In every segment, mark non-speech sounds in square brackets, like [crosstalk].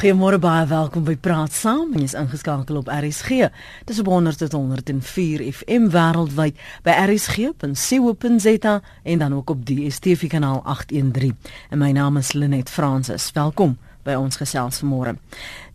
Goeiemôre baie welkom by Praat Saam. Jy is ingeskakel op RSG. Dis op 100.104 FM wêreldwyd by rsg.co.za en dan ook op DStv kanaal 813. En my naam is Lenet Fransis. Welkom by ons gesels vanmôre.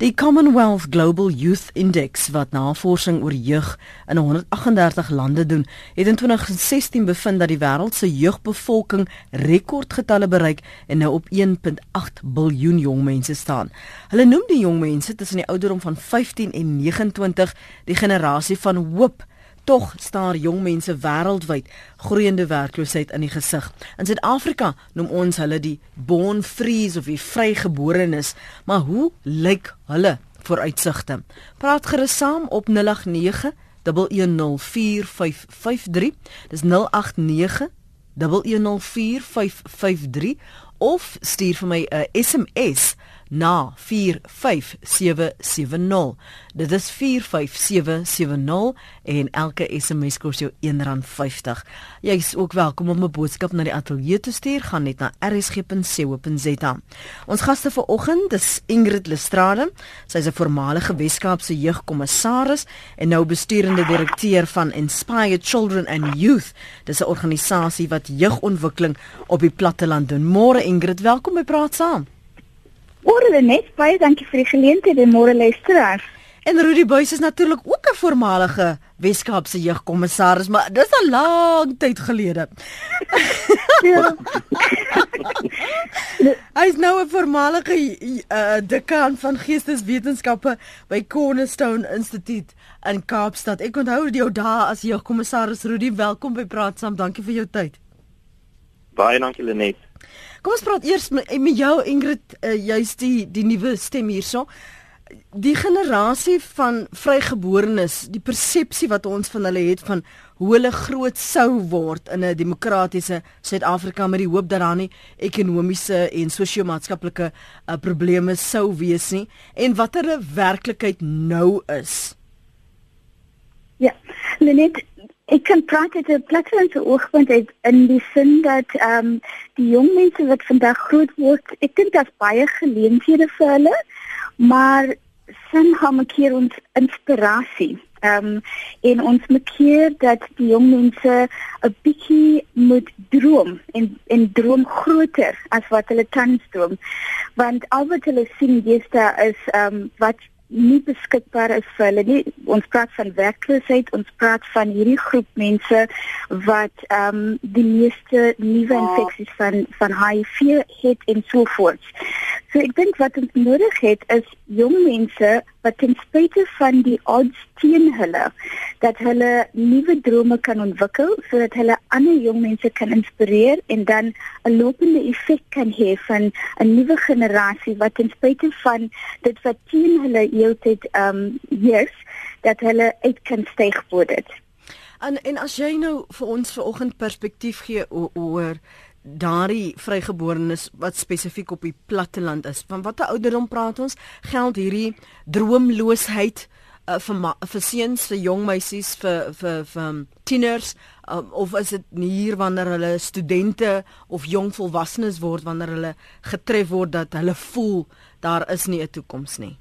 Die Commonwealth Global Youth Index wat navorsing oor jeug in 138 lande doen, het in 2016 bevind dat die wêreld se jeugbevolking rekordgetalle bereik en nou op 1.8 miljard jong mense staan. Hulle noem die jong mense tussen die ouderdom van 15 en 29 die generasie van hoop Tog staar jong mense wêreldwyd groeiende werkloosheid in die gesig. In Suid-Afrika noem ons hulle die born frees of die vrygeborenes, maar hoe lyk hulle vooruitsigte? Praat gerus saam op 089 1104553. Dis 089 1104553 of stuur vir my 'n SMS na 45770. Dit is 45770 en elke SMS kos jou R1.50. Jy is ook welkom om 'n boodskap na die ateljee te stuur, gaan net na rsg.co.za. Ons gaste vanoggend is Ingrid Lestrade. Sy is 'n voormalige Weskaapse jeugkommissaris en nou besturende direkteur van Inspire Children and Youth. Dis 'n organisasie wat jeugontwikkeling op die platteland doen. Môre Ingrid, welkom by Praat Saam. Môre net baie dankie vir die geleentheid en môre luisteraars. En Rudy Buys is natuurlik ook 'n voormalige Weskaapse jeugkommissaris, maar dis al lank tyd gelede. Ja. [laughs] Hy is nou 'n voormalige uh, dekaan van geesteswetenskappe by Cornerstone Instituut in Kaapstad. Ek onthou jou dae as jeugkommissaris Rudy. Welkom by Praat Saam. Dankie vir jou tyd. Baie dankie Lenet. Kom ons praat eers met, met jou Ingrid, uh, jy's die die nuwe stem hierso. Die generasie van vrygeborenes, die persepsie wat ons van hulle het van hoe hulle groot sou word in 'n demokratiese Suid-Afrika met die hoop dat daar nie ekonomiese en sosio-maatskaplike uh, probleme sou wees nie en watter 'n werklikheid nou is. Ja, net Ek kan praat uit 'n platformse oogpunt uit in die sin dat ehm um, die jong mense wat vandag groot word, ek dink daar's baie geleenthede vir hulle, maar sin hom keer ons inspirasie. Ehm um, en ons maak dat die jong mense 'n bietjie moet droom en en droom groter as wat hulle tans droom. Want al wat hulle sien deesdae is ehm um, wat nie beskikbaar is vir hulle nie. Ons praat van werkloosheid, ons praat van hierdie groep mense wat ehm um, die meeste nuwe infeksies van van HIV het en so voort. So ek dink wat ons nodig het is jong mense wat ten spyte van die odds teen hulle dat hulle nuwe drome kan ontwikkel sodat hulle ander jong mense kan inspireer en dan 'n lopende effek kan hê van 'n nuwe generasie wat ten spyte van dit wat teen hulle heeltyd ehm um, heers dat hulle uit kan styg voor dit. En en as jy nou vir ons vanoggend perspektief gee oor daardie vrygeborenes wat spesifiek op die platteland is. Van watter ouderdom praat ons? Geld hierdie droomloosheid uh, vir vir seuns, vir jong meisies, vir vir vir um, tieners uh, of is dit hier wanneer hulle studente of jong volwassenes word wanneer hulle getref word dat hulle voel daar is nie 'n toekoms nie?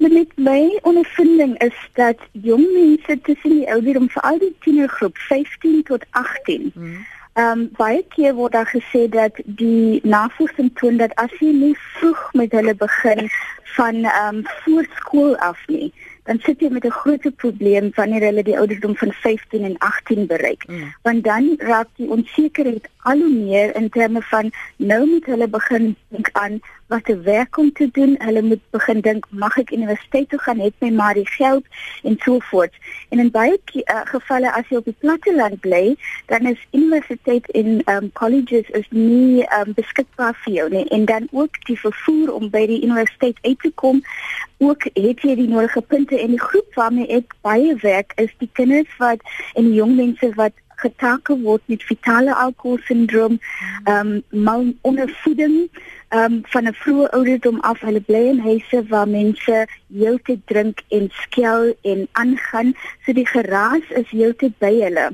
Met my ondervinding is dat jong mense tussen die ouderdom vir al die tienergroep 15 tot 18 hmm Ehm um, baie keer word daar gesê dat die navorsing toon dat as jy nie vroeg met hulle begin van ehm um, voorskool af nie, dan sit jy met 'n groot probleem wanneer hulle die ouderdom van 15 en 18 bereik. Mm. Want dan raak die onsekerheid al hoe meer in terme van nou moet hulle begin dink aan wat te werk om te doen. Hulle moet begin dink, mag ek universiteit toe gaan, het my maar die geld en so voort. En in baie uh, gevalle as jy op die platteland bly, dan is universiteit en um, colleges is nie um, beskikbaar vir jou nie. En dan ook die vervoer om by die universiteit uit te kom, ook het jy die nodige punte en die groep waarmee ek baie werk is die kinders wat en die jong mense wat getake word met fetale alkoholsindroom, ehm um, malondervoeding, ehm um, van 'n vroeë ouderdom af. Hulle bly in huise waar mense heeltyd drink en skel en aangaan, so die geraas is heeltyd by hulle.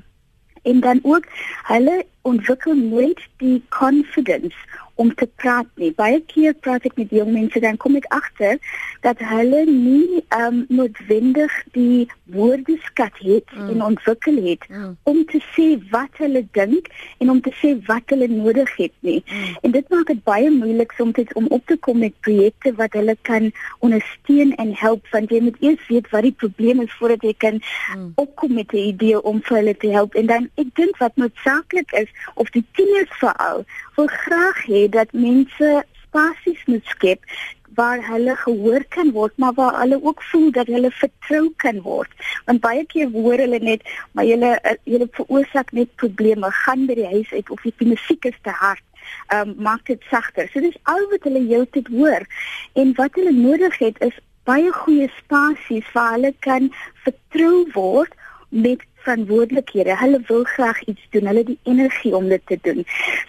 En dan ook hulle ontwikkel nooit die confidence om te praat nie. Baie keer praat ek met jong mense dan kom ek agter dat hulle nie um noodwendig die woordeskat het mm. en ontwikkel het mm. om te sê wat hulle dink en om te sê wat hulle nodig het nie. Mm. En dit maak dit baie moeilik soms om op te kom met projekte wat hulle kan ondersteun en help want jy moet eers weet wat die probleem is voordat jy kan mm. opkom met 'n idee om vir hulle te help. En dan ek dink wat noodsaaklik is of die tieners veral wil graag hê dat mense spasies moet skep waar hulle gehoor kan word maar waar hulle ook voel dat hulle vertrou kan word want baie keer hoor hulle net maar julle julle veroorsaak net probleme gaan by die huis uit of die musiek is te hard um, maak dit sagter so dis al wat hulle te hoor en wat hulle nodig het is baie goeie spasies waar hulle kan vertrou word met verantwoordelikhede. Hulle wil graag iets doen. Hulle het die energie om dit te doen.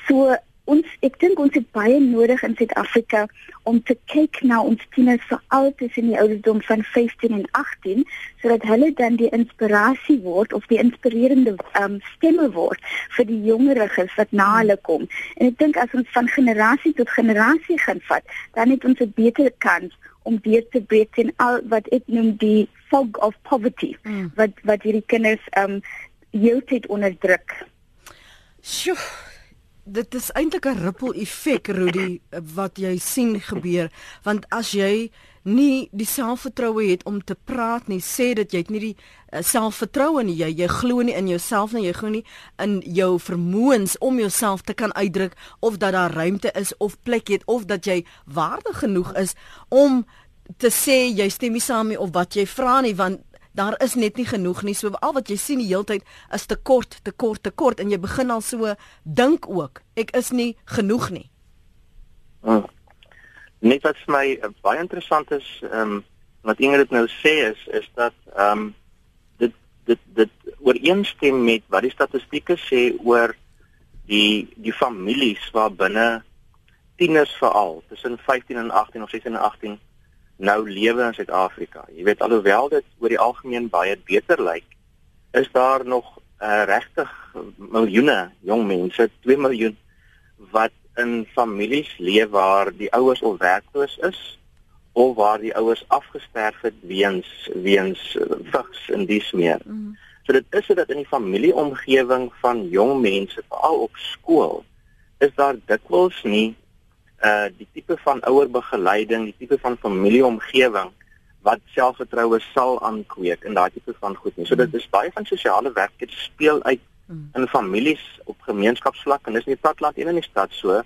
So ons ek dink ons het baie nodig in Suid-Afrika om te kyk na ons tieners veral tussen die ouderdom van 15 en 18 sodat hulle dan die inspirasie word of die inspirerende um, stemme word vir die jongeriges wat na hulle kom. En ek dink as ons van generasie tot generasie gaan vat, dan het ons 'n beter kans om deur te breek in al wat ek noem die fog of poverty mm. wat wat hierdie kinders um heeltyd onderdruk. Sjoe, dit is eintlik 'n ripple effek Rudy wat jy sien gebeur. Want as jy nie die selfvertroue het om te praat nie sê dat jy het nie die uh, selfvertroue nie. Jy jy glo nie in jouself nie jy glo nie in jou vermoëns om jouself te kan uitdruk of dat daar ruimte is of plek het of dat jy waardig genoeg is om te sê jy stem nie saam nie of wat jy vra nie want daar is net nie genoeg nie. So al wat jy sien die hele tyd is te kort, te kort, te kort en jy begin al so dink ook, ek is nie genoeg nie. Hmm. Net wat vir my uh, baie interessant is, ehm um, wat Ingrid nou sê is is dat ehm um, dit dit dit ooreenstem met wat die statistieke sê oor die die families waar binne tieners veral tussen 15 en 18 of 16 en 18 nou lewe in Suid-Afrika. Jy weet alhoewel dit oor die algemeen baie beter lyk, is daar nog uh, regtig miljoene jong mense, 2 miljoen wat in families leef waar die ouers al werkloos is of waar die ouers afgesterf het weens weens vigs en dies meer. Mm -hmm. So dit is sodat in die familieomgewing van jong mense, veral op skool, is daar dikwels nie uh die tipe van ouerbegeleiding, die tipe van familieomgewing wat selfvertroue sal aankweek in daai tipe van goed nie. So dit is baie van sosiale werk wat speel uit hmm. in families op gemeenskapsvlak en dis nie platland en in die stad so.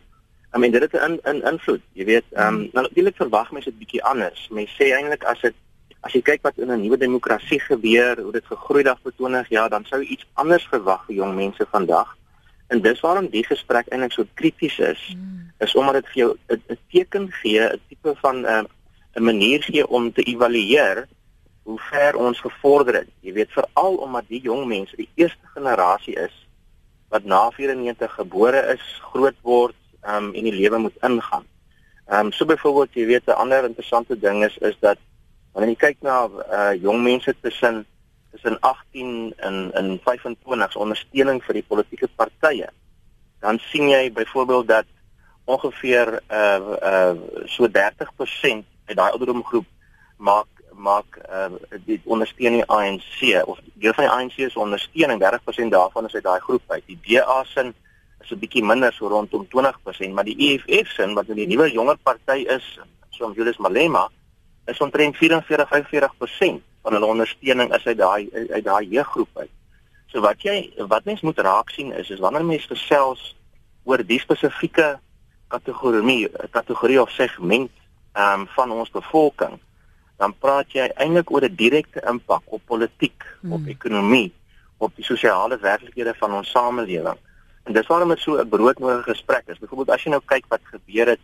I mean dit het 'n in, in invloed. Jy weet, ehm um, nou natuurlik verwag mense dit bietjie anders. Mense sê eintlik as dit as jy kyk wat in 'n nuwe demokrasie gebeur, hoe dit gegroei dag vir 20 jaar, dan sou iets anders verwag vir jong mense vandag. En dis waarom die gesprek eintlik so krities is, mm. is omdat dit vir jou 'n teken gee, 'n tipe van 'n uh, 'n manier gee om te evalueer hoe ver ons gevorder het. Jy weet veral omdat die jong mense die eerste generasie is wat na 94 gebore is, groot word um, en die lewe moet ingaan. Ehm um, so byvoorbeeld jy weet 'n ander interessante ding is is dat wanneer jy kyk na uh, jong mense tussen tussen 18 en en 25 ondersteuning vir die politieke partye. Dan sien jy byvoorbeeld dat ongeveer uh uh so 30% uit daai ouderdomgroep maak maak uh die ondersteuning ANC of deel van die ANC se ondersteuning 30% daarvan is uit daai groep uit. Die DA sin is 'n bietjie minder so rondom 20%, maar die EFF sin wat nou die nuwe jonger party is, soos Julius Malema, is omtrent 44-45% van hulle ondersteuning is uit daai uit daai jeuggroep uit. So wat jy wat mens moet raak sien is is wanneer mense gesels oor die spesifieke kategorie kategorie of segment ehm um, van ons bevolking dan praat jy eintlik oor 'n direkte impak op politiek, hmm. op ekonomie, op die sosiale werklikhede van ons samelewing. En dis waarom dit so 'n broodnodige gesprek is. Byvoorbeeld as jy nou kyk wat gebeur het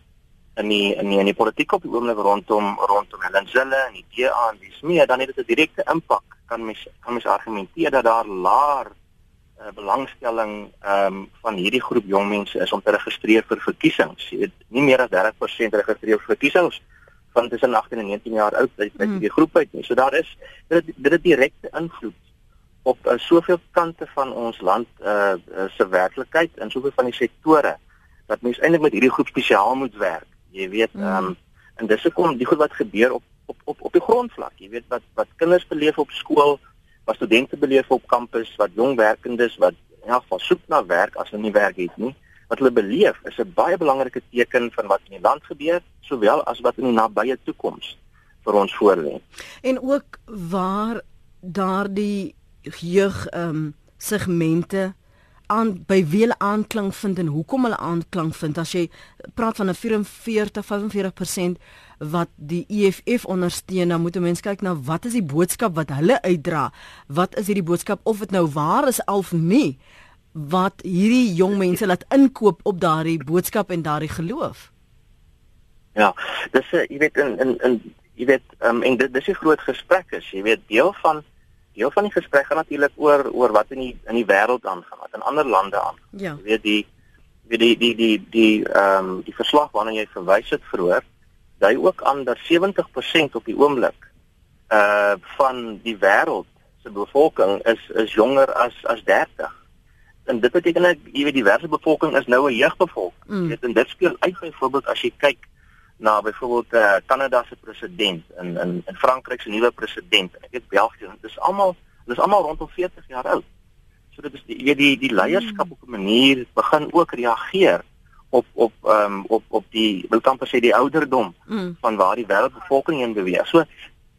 in die in die in die politiek op die oomblik rondom rondom Helen Zille en die DA en dis meer dan het dit 'n direkte impak kan mens kan mens argumenteer dat daar laer uh, belangstelling ehm um, van hierdie groep jong mense is om te registreer vir verkiesings. Jy weet nie meer as 30% registreer vir verkiesings van tussen 18 en 19 jaar oud uit by mm. die groep uit nie. So daar is dit dit het direkte invloed op uh, soveel kante van ons land uh, uh se werklikheid en soveel van die sektore dat mens eintlik met hierdie groep spesiaal moet werk. Jy weet, mm. ehm um, en dis hoekom die goed wat gebeur op op op op die grondvlak, jy weet wat wat kinders beleef op skool, wat studente beleef op kampus, wat jong werkendes wat in elk geval soek na werk as hulle nie werk het nie, wat hulle beleef is 'n baie belangrike teken van wat in die land gebeur, sowel as wat in die nabye toekoms vir ons voorlê. En ook waar daardie jeug ehm um, segmente aan by wie hulle aanklank vind en hoekom hulle aanklank vind. As jy praat van 'n 44 45% wat die EFF ondersteun dan moet 'n mens kyk na wat is die boodskap wat hulle uitdra? Wat is hierdie boodskap? Of dit nou waar is of nie wat hierdie jong mense laat inkoop op daardie boodskap en daardie geloof? Ja dis 'n jy weet in in in jy weet um, en dit dis 'n groot gesprek is jy weet deel van deel van die gesprek gaan natuurlik oor oor wat in die in die wêreld aangaan, wat in ander lande aan. Ja. Jy weet die weet die die die die ehm um, die verslag waarna jy verwys het vroeër, dui ook aan dat 70% op die oomblik uh van die wêreld se bevolking is is jonger as as 30. En dit beteken dat jy weet die wêreldbevolking is nou 'n jeugbevolking. Mm. Weet en dit speel uit byvoorbeeld as jy kyk na byvoorbeeld eh uh, Kanada se president en in in Frankryk se nuwe president en ek weet België dit is almal dit is almal rondom 40 jaar oud. So dit is die die die, die leierskap mm. op 'n manier begin ook reageer op op ehm um, op op die wil kan per se die ouderdom mm. van waar die wêreldbevolking heen beweeg. So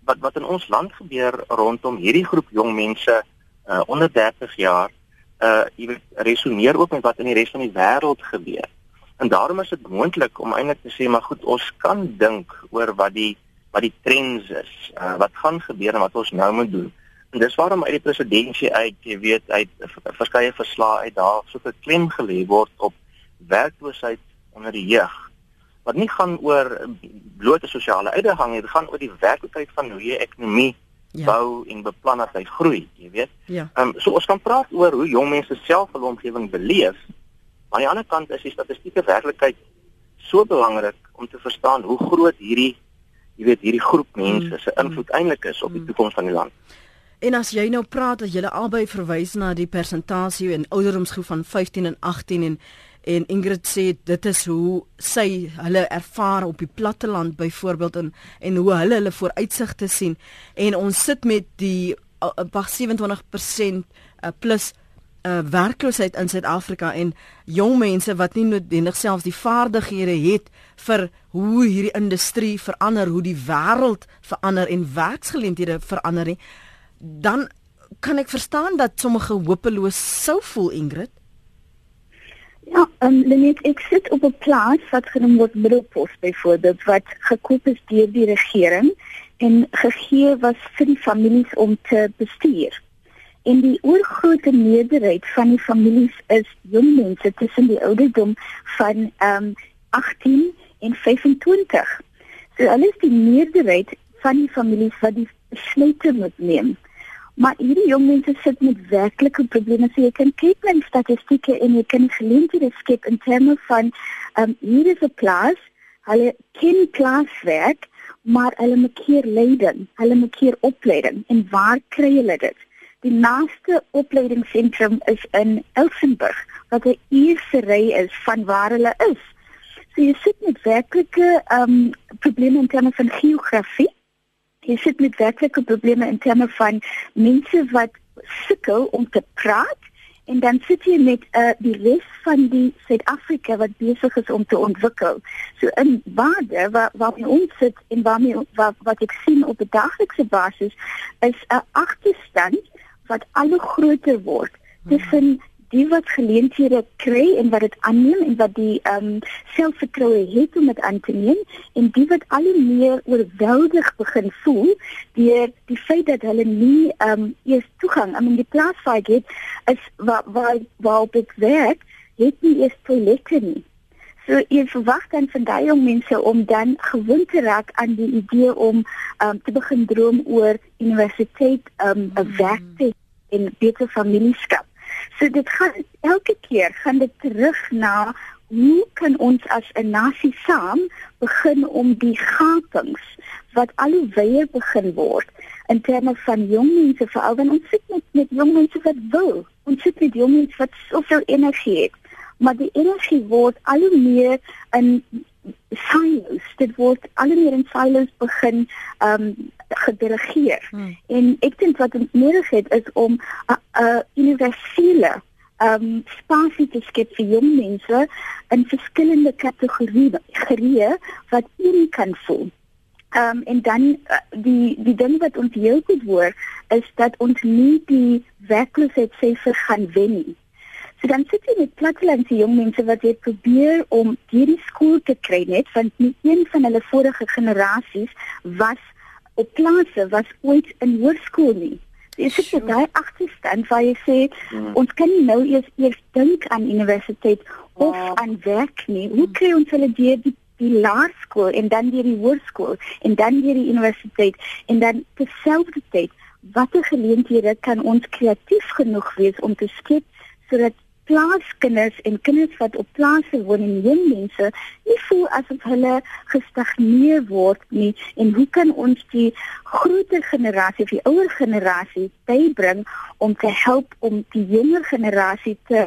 wat wat in ons land gebeur rondom hierdie groep jong mense uh, onder 30 jaar uh jy weet resoneer ook met wat in die res van die wêreld gebeur. En daarom is dit moontlik om eintlik te sê maar goed, ons kan dink oor wat die wat die trends is, uh, wat gaan gebeur en wat ons nou moet doen. En dis waarom uit die presidentsie uit, jy weet, uit verskeie verslae uit daar so 'n klem gelê word op werkloosheid onder die jeug. Wat nie gaan oor blote sosiale uitdagings nie, dit gaan oor die werklikheid van hoe jy ekonomie ja. bou en beplan dat hy groei, jy weet. Ja. Ehm um, so ons kan praat oor hoe jong mense self hulle omgewing beleef aan die ander kant is die statistieke werklikheid so belangrik om te verstaan hoe groot hierdie jy weet hierdie groep mense se mm. invloed eintlik is op die mm. toekoms van die land. En as jy nou praat dat jy albei verwys na die persentasie in ouderdomsgroep van 15 en 18 en en Ingrid sê dit is hoe sy hulle ervaar op die platteland byvoorbeeld en en hoe hulle hulle vooruitsigte sien en ons sit met die uh, 27% uh, plus uh, werkloosheid in Suid-Afrika en jong mense wat nie noodwendig selfs die vaardighede het vir hoe hierdie industrie verander, hoe die wêreld verander en werksgeleenthede verander nie, dan kan ek verstaan dat sommige hopeloos sou voel Ingrid. Ja, um, net ek sit op 'n plaas wat genoem word Middelpos byvoorbeeld wat gekoop is deur die regering en gegee was vir die families om te bestuur. En die oorgrootste meerderheid van die families is jong mense tussen die ouderdom van ehm um, 18 en 25. So alles die meerderheid van die families wat die besluite moet neem. Maar hierdie jong mense sit met werklike probleme. So jy kan kyk na statistieke en jy kan geleenthede skep in terme van ehm um, hier is 'n plaas, hulle ken plaaswerk, maar hulle moet keer leiding, hulle moet keer opleiding en waar kry hulle dit? Die naaste opleidingsentrum is in Elsenburg, wat 'n eerste ry is van waar hulle is. So jy sit met werklike ehm um, probleme in terme van geografie. Jy sit met werklike probleme in terme van mense wat sukkel om te praat en dan sit jy met uh, die res van die Suid-Afrika wat besig is om te ontwikkel. So in waarde waar waar ons sit en waar my, wat, wat ek sien op 'n daaglikse basis is 'n agterstand wat al hoe groter word tussen die wat geleenthede kry en wat dit aanneem en wat die ehm um, selfvertroue het om dit aan te neem en die wat al hoe meer oorweldig begin voel deur die feit dat hulle nie ehm um, eers toegang aan die plaas het is waar waar waar op dit werk het nie eers toilette nie So jy verwag dan van daai jong mense om dan gewoond te raak aan die idee om um, te begin droom oor universiteit, um, 'n mm. werk en beter familieskap. So dit gaan elke keer gaan dit terug na hoe kan ons as 'n nasie saam begin om die gapings wat al hoe wyer begin word in terme van jong mense veral want ons sit met met jong mense wat wil ons sit met jong mense wat soveel energie het maar die energie word al hoe meer in silos. Dit word al meer in silos begin ehm um, gedelegeer. Hmm. En ek dink wat ons nodig het is om 'n uh, uh, universele ehm um, spasie te skep vir jong mense in verskillende kategorieë wat een kan voel. Ehm um, en dan uh, die die ding wat ons heel goed hoor is dat ons nie die werkloosheid syfer gaan wen nie. So dan sit jy met plattelandse jong mense wat jy probeer om hierdie skool te kry net want nie een van hulle vorige generasies was op plase was ooit in hoërskool nie. Jy sit met daai agterstand waar jy sê mm. ons kan nie nou eers eers dink aan universiteit of wow. aan werk nie. Hoe mm. kry ons hulle deur die die laerskool en dan deur die hoërskool en dan deur die universiteit en dan terselfdertyd watter geleenthede kan ons kreatief genoeg wees om te skep sodat plaaskinders en kinders wat op plase woon en jong mense nie voel asof hulle gestagneer word nie. En hoe kan ons die groter generasie of die ouer generasie bybring om te help om die jonger generasie te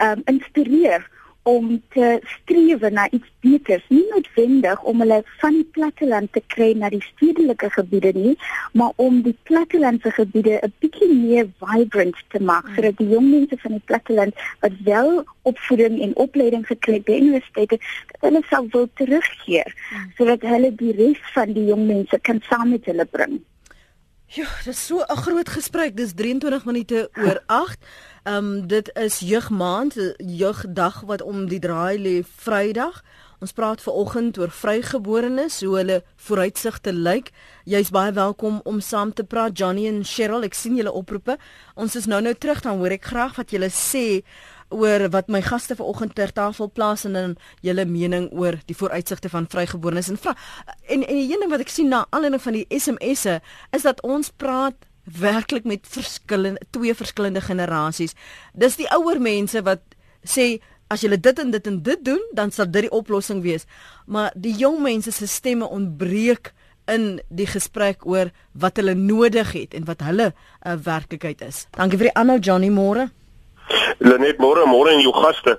um, inspireer om te streef na iets beters, nie noodwendig om hulle van die platteland te kry na die stedelike gebiede nie, maar om die plattelandse gebiede 'n bietjie meer vibrant te maak mm. sodat die jong mense van die platteland wat wel opvoeding en opleiding gekry het by universiteite, dat hulle sal wil terugkeer mm. sodat hulle die res van die jong mense kan saam met hulle bring. Ja, dit is so 'n groot gesprek. Dis 23 minute oor [laughs] 8. Ehm um, dit is jeugmaand, jeugdag wat om die draai lê Vrydag. Ons praat ver oggend oor vrygeborenes, hoe hulle vooruitsigte lyk. Jy's baie welkom om saam te praat Johnny en Cheryl. Ek sien julle oproepe. Ons is nou nou terug dan hoor ek graag wat julle sê oor wat my gaste vanoggend ter tafel plaas en dan julle mening oor die vooruitsigte van vrygeborenes en vra. En en die een ding wat ek sien na aanleiding van die SMS'e is dat ons praat werklik met verskillende twee verskillende generasies. Dis die ouer mense wat sê as jy dit en dit en dit doen, dan sal dit die oplossing wees. Maar die jong mense se stemme ontbreek in die gesprek oor wat hulle nodig het en wat hulle 'n uh, eh, werklikheid is. Dankie vir die aanhou Johnny Moore. Lenet môre môre en jou gaste.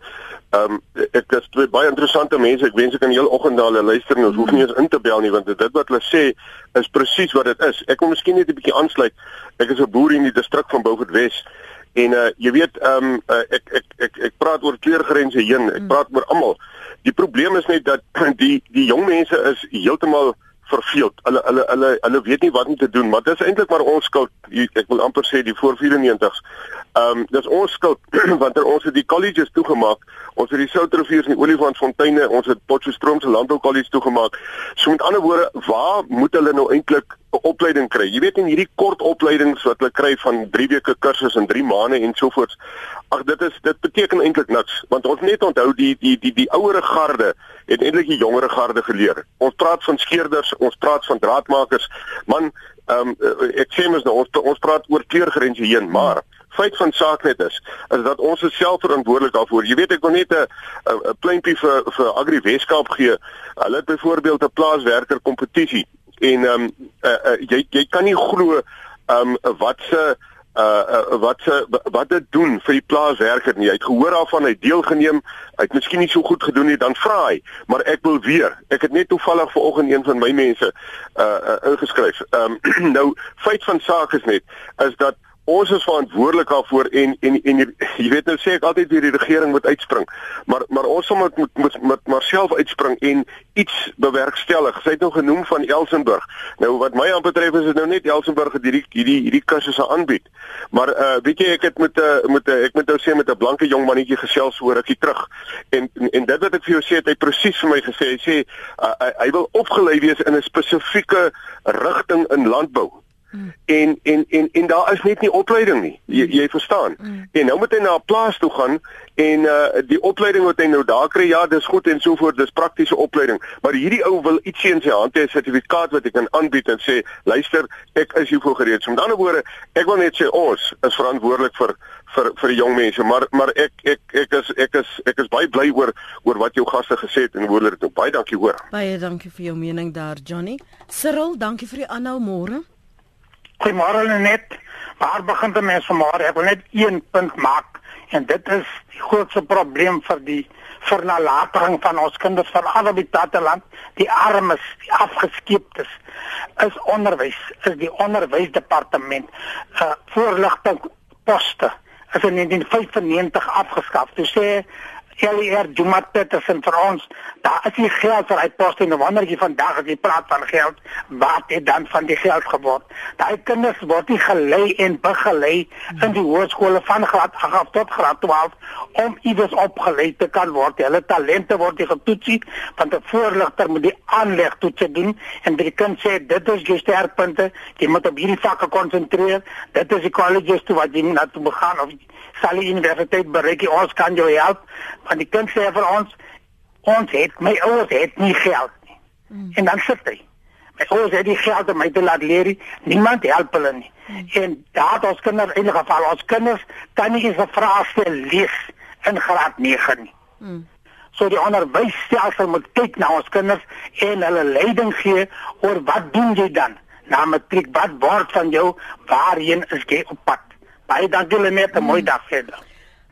Ehm um, ek is twee baie interessante mense. Ek wens ek kan heel oggend na hulle luister en ons hoef nie eens in te bel nie want dit wat hulle sê is presies wat dit is. Ek wil miskien net 'n bietjie aansluit. Ek is 'n boer in die distrik van Beaufort Wes. En uh jy weet ehm um, uh, ek, ek ek ek ek praat oor kleurgrense heen. Ek mm. praat oor almal. Die probleem is net dat [clears throat] die die jong mense is heeltemal verveeld. Hulle hulle hulle hulle weet nie wat om te doen, maar dit is eintlik maar ons skuld. Ek wil amper sê die voor 94s. Ehm um, dis ons skuld [clears throat] want ons het die colleges toegemaak. Ons het die Soutrivier en die Olifantsfonteine, ons het Potchefstroom se Landbou College toegemaak. So met ander woorde, waar moet hulle nou eintlik 'n opleiding kry? Jy weet in hierdie kort opleidings wat hulle kry van 3 weke kursus en 3 maande en so voort. Ag dit is dit beteken eintlik niks want ons net onthou die die die die ouere garde het eintlik die jongere garde geleer. Ons praat van skeerders, ons praat van draadmakers. Man, ehm um, ek sê mos nou ons ons praat oor kleurgrense heen, maar feit van saak net is is dat ons self verantwoordelik daarvoor. Jy weet ek wil net 'n 'n pleintjie vir vir Agri Weskaap gee. Hulle het byvoorbeeld 'n plaaswerker kompetisie en ehm um, uh, uh, jy jy kan nie glo ehm um, wat se uh, uh wat se wat dit doen vir die plaaswerker nie. Hy het gehoor daarvan, hy het deelgeneem, hy het miskien nie so goed gedoen nie, dan vra hy, maar ek wil weer. Ek het net toevallig vanoggend een van my mense uh, uh ingeskryf. Ehm um, [clears throat] nou feit van saak is net is dat ons is verantwoordelik daarvoor en en en jy weet nou sê ek altyd weer die regering moet uitspring. Maar maar ons sommer moet moet met maar self uitspring en iets bewerkstellig. Sy het nou genoem van Elsenburg. Nou wat my aanbetref is dit nou net Elsenburg het hierdie hierdie hierdie kursusse aanbied. Maar uh weet jy ek het met 'n uh, met 'n uh, ek moet nou sê met 'n blanke jong mannetjie gesels so rukkie terug. En, en en dit wat ek vir jou sê het hy presies vir my gesê. Hy sê uh, hy, hy wil opgelei wees in 'n spesifieke rigting in landbou. Mm. En en en en daar is net nie opleiding nie. Jy jy verstaan. Mm. En nou moet hy na 'n plaas toe gaan en uh die opleiding wat hy nou daar kry, ja, dis goed en so voort, dis praktiese opleiding. Maar hierdie ou wil iets sien in sy hand hê, 'n sertifikaat wat hy kan aanbied en sê, "Luister, ek is hiervoor gereed." So met ander woorde, ek wil net sê ons is verantwoordelik vir vir vir die jong mense, maar maar ek ek ek is ek is ek is baie bly oor oor wat jou gaste gesê het en hoe hulle dit nou baie dankie hoor. Baie dankie vir jou mening daar, Johnny. Cyril, dankie vir die aanhou môre. Goeiemôre net. Waar begin die mens vanmôre? Ek wil net een punt maak En dit is die grootste probleem vir die vernalatering van ons kinders van alle die platteland, die armes, die afgeskeeptes. Is onderwys, is die onderwysdepartement uh, voorligting poste is in 1995 afgeskaf. Dit sê LER Jumat Petersen vir ons, daar is nie geld vir poste en wanneer jy vandag as jy praat van geld, wat het dan van die geld geword? Daai kinders word nie gelei en begelei in die hoërskole van graad 8 tot graad 12 om iewers opgelei te kan word. Hulle talente word nie getoets want 'n voorligter moet die aanleg toets doen en die kind sê dit is jou sterkpunte, jy moet op hierdie vakke konsentreer. Dit is die colleges toe wat jy na toe gaan of sal die universiteit bereik, ons kan jou help want die kind sê vir ons ons het my ouers het nie geld nie. Mm. En dan sit hy. My ouers het nie geld om my te laat leer nie. Niemand help hulle nie. Mm. En daar ons kinders in ieder geval ons kinders kan nie eens 'n vraestel lees in graad 9 nie. Mm. So die onderwysstelsel moet kyk na ons kinders en hulle leiding gee oor wat doen jy dan? Na matriek wat word van jou? Waarheen is jy op pad? Baie dankie Lenet, 'n mm. mooi dag verder.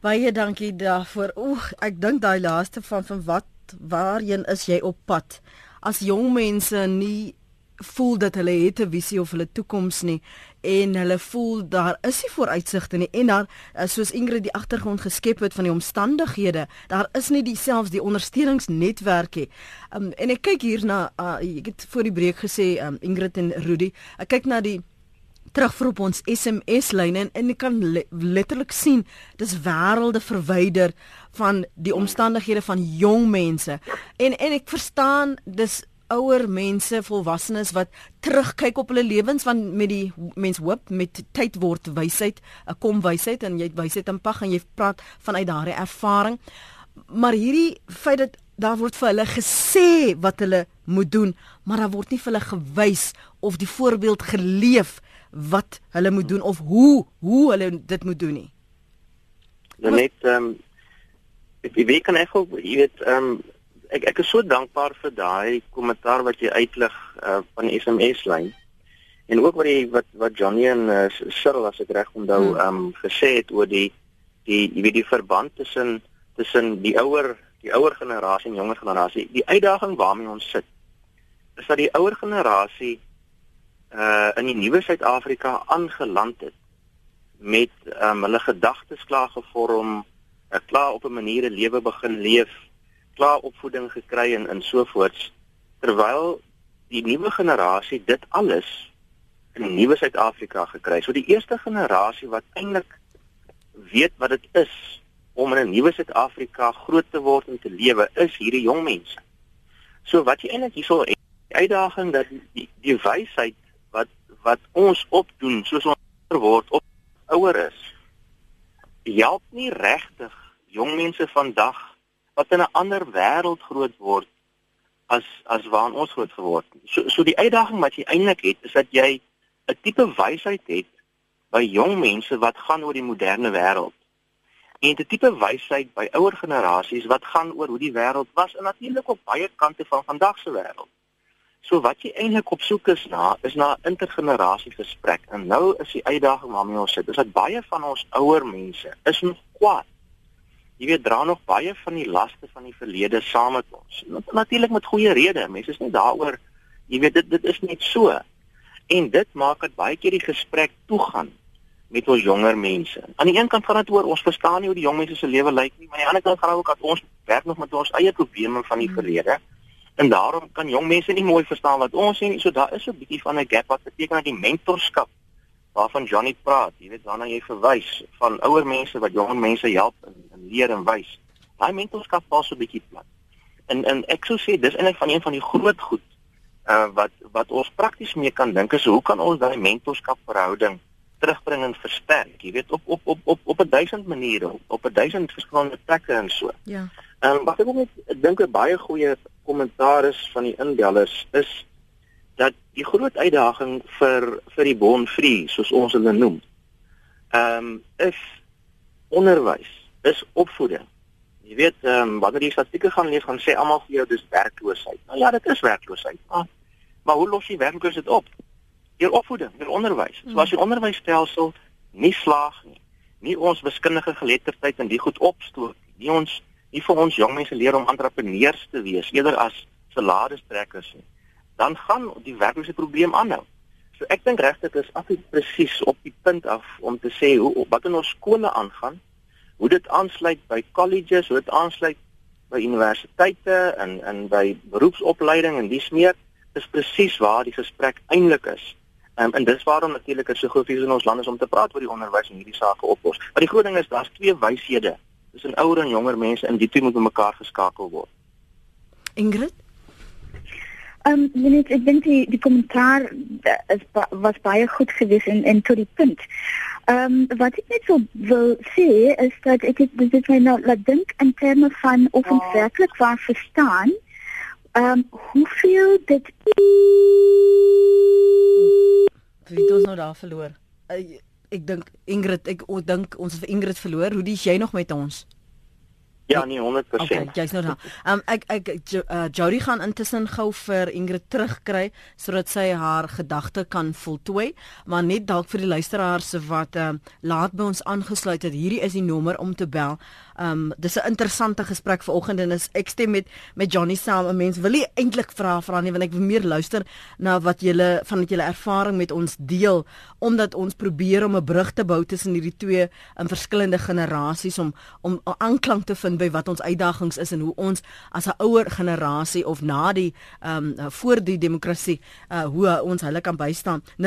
Baie dankie daarvoor. Oeg, ek dink daai laaste van van wat waarheen is jy op pad? As jong mense nie voel dat hulle het 'n visie of hulle toekoms nie en hulle voel daar is nie vooruitsigte nie en daar eh, soos Ingrid die agtergrond geskep het van die omstandighede daar is nie dieselfs die ondersteuningsnetwerkie um, en ek kyk hier na uh, ek het voor die breek gesê um, Ingrid en Rudy ek kyk na die terugvoer op ons SMS lyn en, en jy kan le letterlik sien dis wêrelde verwyder van die omstandighede van jong mense. En en ek verstaan dis ouer mense, volwassenes wat terugkyk op hulle lewens want met die mens hoop met tyd word wysheid, 'n kom wysheid en jy het wysheid in pag en jy praat vanuit daardie ervaring. Maar hierdie feit dat daar word vir hulle gesê wat hulle moet doen, maar daar word nie vir hulle gewys of die voorbeeld geleef wat hulle moet doen of hoe hoe hulle dit moet doen nie. Net ehm um, ek weet kan ek ook jy weet ehm um, ek ek is so dankbaar vir daai kommentaar wat jy uitlig uh, van die SMS lyn. En ook wat die wat wat Johnny en uh, Cyril as ek reg onthou hmm. ehm um, gesê het oor die die jy weet die verband tussen tussen die ouer die ouer generasie en jonger generasie. Die uitdaging waarmee ons sit is dat die ouer generasie uh in die nuwe Suid-Afrika aangeland het met um, hulle gedagtes klaar gevorm, uh, klaar op 'n manier 'n lewe begin leef, klaar opvoeding gekry en en sovoorts terwyl die nuwe generasie dit alles in die nuwe Suid-Afrika gekry. So die eerste generasie wat eintlik weet wat dit is om in 'n nuwe Suid-Afrika groot te word en te lewe, is hierdie jong mense. So wat jy eintlik hierso die uitdaging dat die, die wysheid wat ons opdoen soos ons word op ouer is help nie regtig jong mense vandag wat in 'n ander wêreld groot word as as waarin ons groot geword het. So so die uitdaging wat jy eintlik het is dat jy 'n tipe wysheid het by jong mense wat gaan oor die moderne wêreld. En 'n tipe wysheid by ouer generasies wat gaan oor hoe die wêreld was en natuurlik op baie kante van vandag se wêreld. So wat jy eintlik op soek is na is na intergenerasie gesprek. En nou is die uitdaging waarmee ons sit, is dat baie van ons ouer mense is nog kwaad. Jy weet dra nog baie van die laste van die verlede saam met ons. Natuurlik met goeie redes. Mense is nie daaroor jy weet dit dit is net so. En dit maak dit baie keer die gesprek toegaan met ons jonger mense. Aan die een kant gaan dit oor ons verstaan nie hoe die jong mense se lewe lyk nie, maar aan die ander kant gaan dit ook dat ons werk nog met ons eie probleme van die verlede. Hmm En daarom kan jong mense nie mooi verstaan wat ons sê nie. So daar is 'n bietjie van 'n gap wat beteken dat die mentorskap waarvan Johnny praat, jy weet waarna jy verwys van ouer mense wat jonger mense help en, en leer en wys. Daai mentorskap pas so 'n bietjie plat. En en ek sou sê dis eintlik van een van die groot goed uh wat wat ons prakties mee kan dink is hoe kan ons daai mentorskap verhouding terugbring en versterk. Jy weet op op op op op 'n duisend maniere, op, op 'n duisend verskillende plekke en so. Ja. Ehm um, wat ek ook net dink 'n baie goeie kommentaar is van die indellers is dat die groot uitdaging vir vir die bonfree soos ons hulle noem. Ehm um, is onderwys, is opvoeding. Jy weet ehm um, wanneer jy statistieke gaan lees gaan sê almal vir jou dis werkloosheid. Nou ja, dit is werkloosheid. Maar, maar hoe los jy werkloosheid op? deur opvoeding, deur onderwys. So as die onderwysstelsel nie slaag nie, nie ons wiskundige geletterdheid in die goed opstoot nie ons nie vir ons jong mense leer om entrepreneurs te wees eerder as saladestrekkers nie dan gaan die werklike probleem aanhou so ek dink regtig is af presies op die punt af om te sê hoe wat in ons skole aangaan hoe dit aansluit by colleges hoe dit aansluit by universiteite en en by beroepsopleiding en dis meer is presies waar die gesprek eintlik is Um, en dis waarom natuurlik is so goed vir ons land is om te praat oor die onderwys en hierdie sake oplos. Maar die groot ding is daar's twee wyshede. Dis 'n ouer en jonger mense en die twee moet mekaar geskakel word. Ingrid Ehm um, net ek dink die die kommentaar is was baie goed geweest en en tot die punt. Ehm um, wat ek net so wil sê is dat ek dit dit my nou laat dink in terme van of ons oh. werklik waar verstaan ehm um, hoeveel dit Wie het ons nou daar verloor? Uh, ek dink Ingrid, ek dink ons het vir Ingrid verloor. Hoe dis jy nog met ons? Ja, nee, 100%. Okay, jy's nou daar. Um ek ek uh, Jody gaan intussen gou vir Ingrid terugkry sodat sy haar gedagte kan voltooi, maar net dalk vir die luisteraars wat uh, laat by ons aangesluit het. Hierdie is die nommer om te bel. Um dis 'n interessante gesprek vanoggend en is ek stem met met Johnny saam. 'n Mens wil nie eintlik vra vra nie want ek wil meer luister na wat julle van wat julle ervaring met ons deel omdat ons probeer om 'n brug te bou tussen hierdie twee in um, verskillende generasies om om aanklank te vind by wat ons uitdagings is en hoe ons as 'n ouer generasie of na die um voor die demokrasie uh hoe ons hulle kan bystaan. 0891104553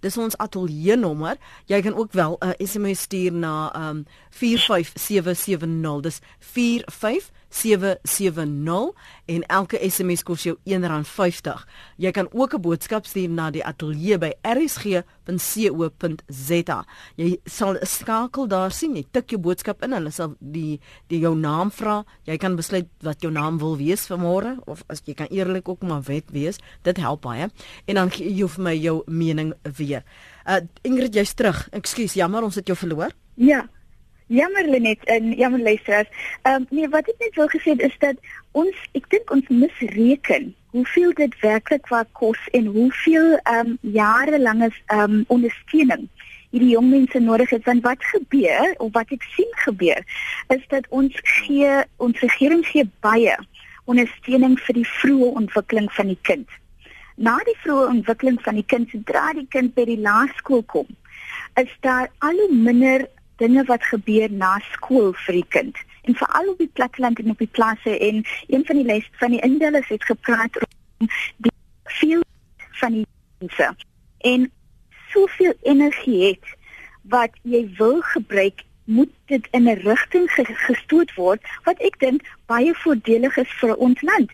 dis ons ateljee nommer. Jy kan ook wel 'n uh, SMS stuur na um 45770. Dis 45770 en elke SMS kos jou R1.50. Jy kan ook 'n boodskap stuur na die ateljee by rsg.co.za. Jy sal 'n skakel daar sien. Jy tik jou boodskap in en hulle sal die die jou naam vra. Jy kan besluit wat jou naam wil wees vanmôre of as jy kan eerlik ook maar wet wees. Dit help baie. En dan gee jy vir my jou mening weer. Uh Ingrid, jy's terug. Ekskuus, jammer ons het jou verloor. Ja. Jammer Lenet en jammer luisteraars. Ehm um, nee, wat ek net wil gesê is dat ons ek dink ons misreken hoeveel dit werklik wat kos en hoeveel ehm um, jarelange ehm um, ondersteuning hierdie jong mense nodig het want wat gebeur of wat ek sien gebeur is dat ons gee ons regering gee baie ondersteuning vir die vroeë ontwikkeling van die kind. Na die vroeë ontwikkeling van die kind sodra die kind by die laerskool kom, is daar al hoe minder dinge wat gebeur na skool vir die kind. En veral op die platteland en op die klasse en een van die les van die indellers het gepraat om die veel van die mense. En soveel energie het wat jy wil gebruik moet dit in 'n rigting gestoot word wat ek dink baie voordelig is vir ons land.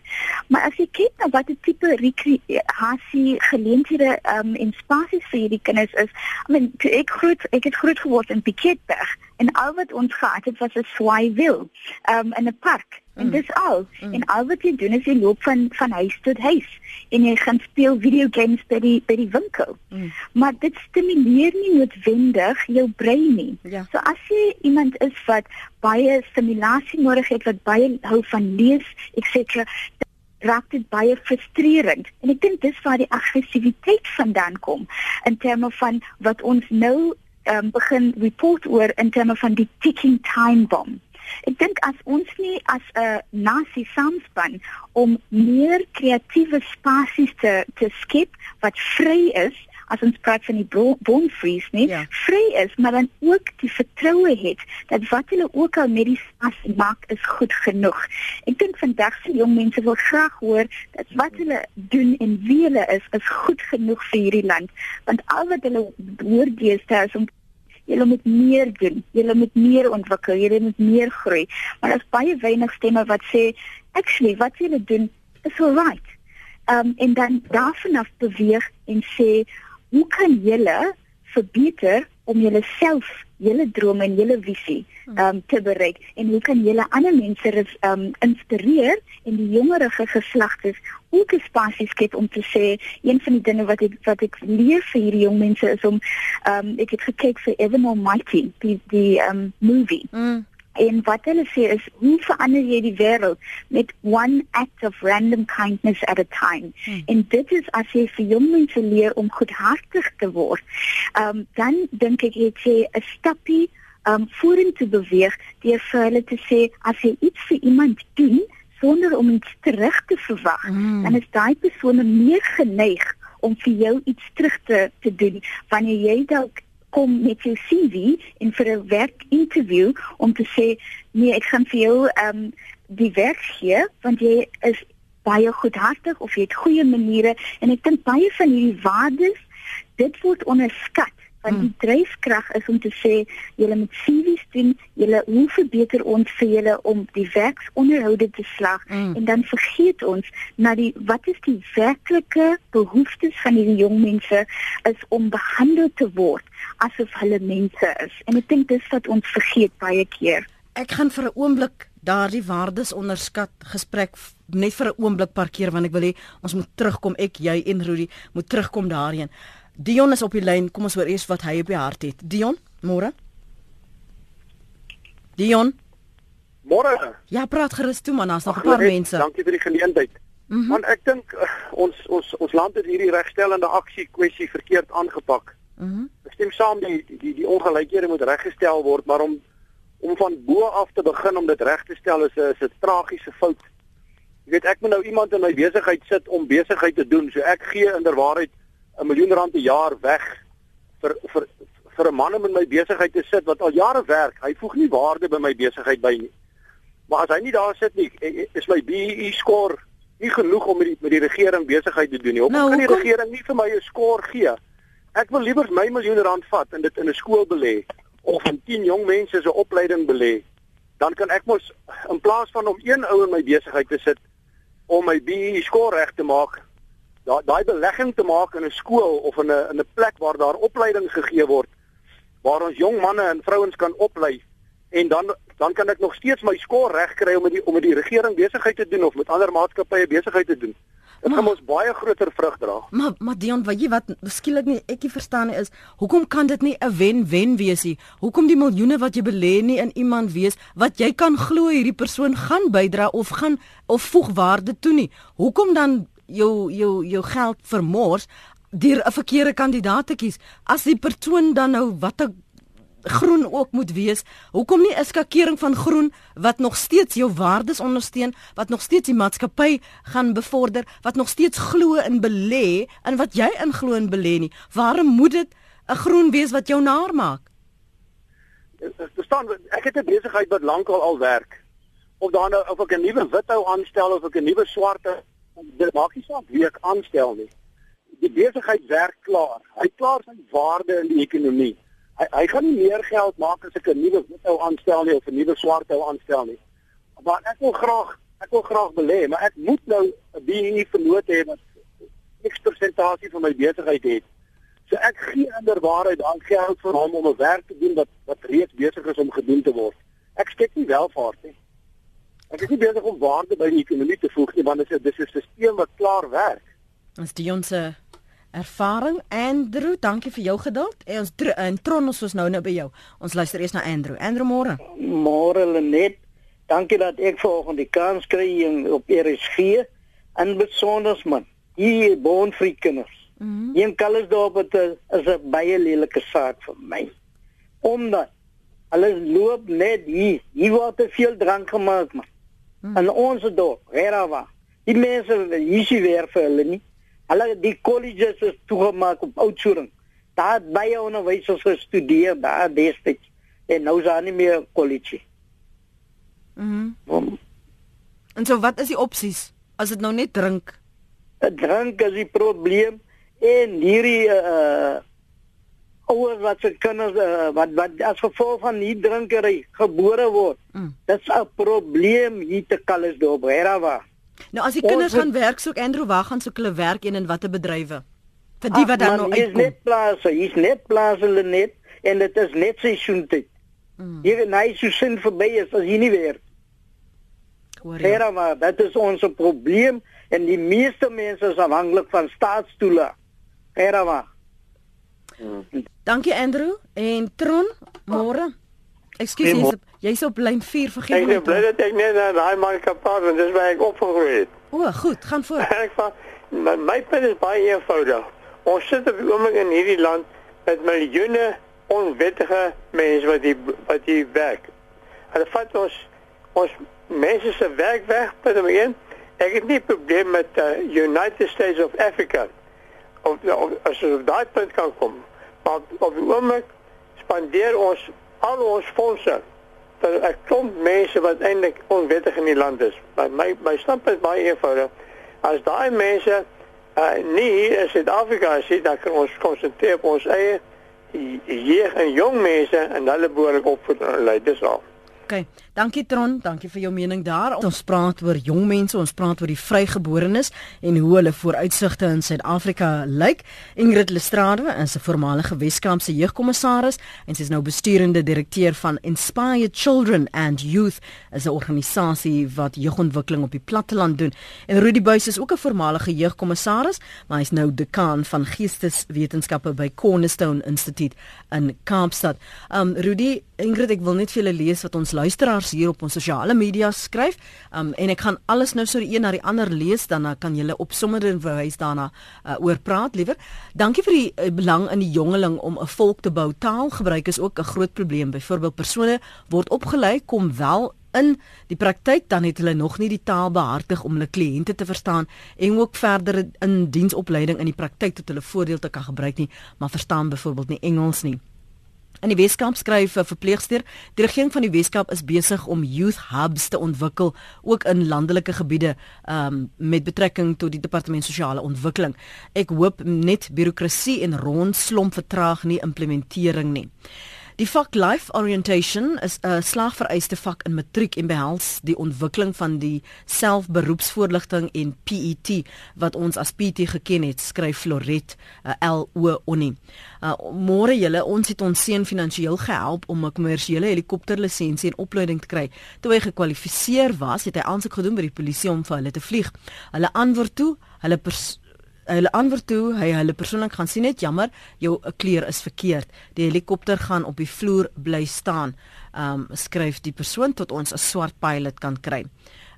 Maar as jy kyk na watter tipe rekreasie geleenthede um, en spasies vir hierdie kinders is, I mean, ek groot ek het groot geword in Piketberg en al wat ons gehad het was 'n swaaiville um, in 'n park. En mm. dis al. Mm. En al wat jy doen is jy loop van van huis tot huis en jy gaan speel video games by die by die winkel. Mm. Maar dit stimuleer nie noodwendig jou brein nie. Ja. So as jy iemand is wat baie stimulasie nodig het, wat baie hou van lees, etc, raak dit baie frustrerend. En ek dink dis waar die aggressiwiteit vandaan kom in terme van wat ons nou um, begin report oor in terme van die ticking time bomb. Ek dink as ons nie as 'n nasie saamspan om meer kreatiewe spasies te te skep wat vry is as ons praat van die bone freeze nie ja. vry is maar dan ook die vertroue het dat wat hulle ook al met die spas maak is goed genoeg. Ek dink vandag se jong mense wil graag hoor dat wat hulle doen en wie hulle is is goed genoeg vir hierdie land want al wat hulle hoor deesdae is om Julle moet meer doen. Julle moet meer ontwikkel. Julle moet meer groei. Maar daar's baie weinig stemme wat sê actually wat julle doen is all right. Ehm um, en dan daarvan af beweeg en sê hoe kan julle verbeter om julleself, julle drome en julle visie um, te bereik. En hoe kan julle ander mense um, inspireer en die jongerige geslagtes ook 'n spasie skep om te sê een van die dinge wat ek wat ek leer vir hierdie jong mense is om um, ek het gekyk vir Evan Almighty die die um, movie. Mm. En wat hulle sê is hoe verander jy die wêreld met one act of random kindness at a time. Hmm. En dit is as jy vir jong mense leer om goedhartig te word. Ehm um, dan dink ek het jy 'n stappie ehm um, vorentoe beweeg deur vir hulle te sê as jy iets vir iemand doen sonder om iets terug te verwag, hmm. dan is daai persoon meer geneig om vir jou iets terug te te doen wanneer jy dalk kom met jou CV en vir 'n werkinterview om te sê nee, ek gaan vir jou ehm um, die werk gee want jy is baie goedhartig of jy het goeie maniere. En ek dink baie van hierdie waardes dit word onderskat want die hmm. dryfkrag is om te sê julle moet CV's doen, julle hoe verbeter ons vir julle om die werksonderhoude te slag mm. en dan vergeet ons na die wat is die werklike behoeftes van hierdie jong mense is om behandel te word asof hulle mense is. En ek dink dis wat ons vergeet baie keer. Ek gaan vir 'n oomblik daardie waardes onderskat gesprek net vir 'n oomblik parkeer want ek wil hê ons moet terugkom ek jy en Rudy moet terugkom daarheen. Dion is op die lyn. Kom ons hoor eers wat hy op die hart het. Dion, môre. Dion. Môre. Ja, praat gerus toe man, daar's nog 'n paar net, mense. Dankie vir die geleentheid. Mm -hmm. Want ek dink uh, ons ons ons land het hierdie regstellende aksie kwessie verkeerd aangepak. Mhm. Mm ek stem saam die die die ongelykhede moet reggestel word, maar om om van bo af te begin om dit reg te stel is 'n is 'n tragiese fout. Jy weet ek moet nou iemand in my besigheid sit om besigheid te doen, so ek gee inderwaarheid 'n miljoen rand 'n jaar weg vir vir vir 'n man om in my besigheid te sit wat al jare werk. Hy voeg nie waarde by my besigheid by nie. Maar as hy nie daar sit nie, e, e, is my BEE score nie genoeg om met die met die regering besigheid te doen nie. Hoekom nou, kan die hoekom? regering nie vir my 'n score gee? Ek wil liewer my miljoen rand vat en dit in 'n skool belê of in 10 jong mense se opleiding belê. Dan kan ek mos in plaas van om een ou in my besigheid te sit om my BEE score reg te maak, daai daai belegging te maak in 'n skool of in 'n in 'n plek waar daar opleiding gegee word waar ons jong manne en vrouens kan oplei en dan dan kan ek nog steeds my skool reg kry om met die om met die regering besigheid te doen of met ander maatskappye besigheid te doen. Dit gaan ons baie groter vrug dra. Maar maar Dion, wat jy wat skielik nie ek nie verstaan is, hoekom kan dit nie 'n wen-wen wees nie? Hoekom die miljoene wat jy belê nie in iemand wees wat jy kan glo hierdie persoon gaan bydra of gaan of voeg waarde toe nie? Hoekom dan jou jou jou geld vermors deur 'n verkeerde kandidaat te kies. As die persoon dan nou watter groen ook moet wees, hoekom nie 'n skakering van groen wat nog steeds jou waardes ondersteun, wat nog steeds die maatskappy gaan bevorder, wat nog steeds glo in belê en wat jy in glo in belê nie. Waarom moet dit 'n groen wees wat jou naar maak? Verstaan, ek het 'n besigheid wat lankal al werk. Of dan nou of ek 'n nuwe withou aanstel of ek 'n nuwe swarte dit maak nie saak wie ek aanstel nie. Die besigheid werk klaar. Hy klaar sy waarde in die ekonomie. Hy hy gaan nie meer geld maak as ek 'n nuwe withou aanstel nie of 'n nuwe swart ou aanstel nie. Maar ek wil graag ek wil graag belê, maar ek moet nou 'n BE vernoot hê wat X persentasie van my besigheid het. So ek gee inderwaarheid dan geld vir hom om 'n werk te doen wat wat reeds besig is om gedoen te word. Ek steek nie welvaart nie. Ek is nie besig om waarde by die ekonomie te voeg nie, want dit is dis 'n stelsel wat klaar werk. Ons die ons ervaring Andrew, dankie vir jou geduld. En ons in Tron ons is nou nou by jou. Ons luister eers na Andrew. Andrew môre. Môre Lenet. Dankie dat ek vanoggend die kans kry op RSG en besonder man. Hier boonfriekers. Mm -hmm. Hier in Kalsdorp het is 'n baie lelike saak vir my. Omdat hulle loop net hier. Hier word te veel drank gemaak man. Hmm. En ons dorp, Rerawa. Die mense hier is weer vir hulle nie. Hulle die colleges is toegemaak op Oudtshoorn. Daar het baie onderwysers gestudeer daar destyds en nou is daar nie meer college. Mhm. Mm en so wat is die opsies as dit nou net drink? Drank is die probleem en hierdie uh ouers wat se kinders uh, wat wat as gevolg van nie drinkery gebore word. Mm. Dit's 'n probleem hier te Kalesdorp, Herawa. Nou as die kinders gaan werk soek Andrew, waar gaan soek hulle werk en in watter bedrywe? Vir die wat dan nou uitkom. Hier's net plase, hier's net plase hulle net en dit is net seisoentyd. Mm. Hier nei so sin verby is as jy nie werk. Herawa, dit is ons probleem en die meeste mense is afhanklik van staatsstoele. Herawa. Mm. Dankie Andrew en Tron, môre. Ekskuus, jy's jy's op lyn 4 vergeet. Ek is bly dat ek net na daai man kan praat want dis waar ek opgegroei het. O, goed, gaan voort. [laughs] ek van my, my punt is baie eenvoudig. Ons sit op die oomblik in hierdie land met miljoene onwettige mense wat die wat die werk. Hulle vat ons ons mense se werk weg by die een. Ek het nie probleem met uh, United States of Africa. Of, of as ons op daai punt kan kom. Maar op die oomblik spandeer ons al ons fondse vir 'n klomp mense wat eintlik onwettig in die land is. My my, my standpunt is baie eenvoudig. As daai mense uh, nie hier in Suid-Afrika is, dan kan ons konsentreer op ons eie jeug en jong mense en hulle behoorlik opvoed en lei dis al. OK. Dankie Tron, dankie vir jou mening daar. Ons praat oor jong mense, ons praat oor die vrygeborenes en hoe hulle vooruitsigte in Suid-Afrika lyk. Ingrid Lestrade is 'n voormalige Weskaapse jeugkommissaris en sy is nou besturende direkteur van Inspire Children and Youth, 'n organisasie wat jeugontwikkeling op die platteland doen. En Rudy Buys is ook 'n voormalige jeugkommissaris, maar hy's nou dekaan van geesteswetenskappe by Cornerstone Instituut in Kaapstad. Um Rudy, Ingrid, ek wil net vir julle lees wat ons luisteraars hier op ons sosiale media skryf. Um en ek gaan alles nou so die een na die ander lees dan kan julle op sommer en verwys daarna uh, oor praat liewer. Dankie vir die uh, belang in die jongeling om 'n volk te bou. Taalgebruik is ook 'n groot probleem. Byvoorbeeld persone word opgelei kom wel in die praktyk dan het hulle nog nie die taal behartig om hulle kliënte te verstaan en ook verder in diensopleiding in die praktyk tot hulle voordeel te kan gebruik nie, maar verstaan byvoorbeeld nie Engels nie. In die Weskaap skryf 'n verpleegster, die regering van die Weskaap is besig om youth hubs te ontwikkel ook in landelike gebiede um, met betrekking tot die departement sosiale ontwikkeling. Ek hoop net birokrasie en rondslomp vertraag nie implementering nie. Die vak Life Orientation is 'n slagvereiste vak in matriek en behels die ontwikkeling van die selfberoepsvoorligting en PET wat ons as PET geken het, skryf Floret uh, L O Oni. Uh, Môre julle, ons het ons seun finansiëel gehelp om 'n kommersiële helikopterlisensie en opleiding te kry. Toe hy gekwalifiseer was, het hy aansoek gedoen by die polisie om vir hulle te vlieg. Hulle antwoord toe, hulle hulle antwoord toe hy hulle persoonlik gaan sien net jammer jou kleur is verkeerd. Die helikopter gaan op die vloer bly staan. Um, skryf die persoon tot ons 'n swart pilot kan kry.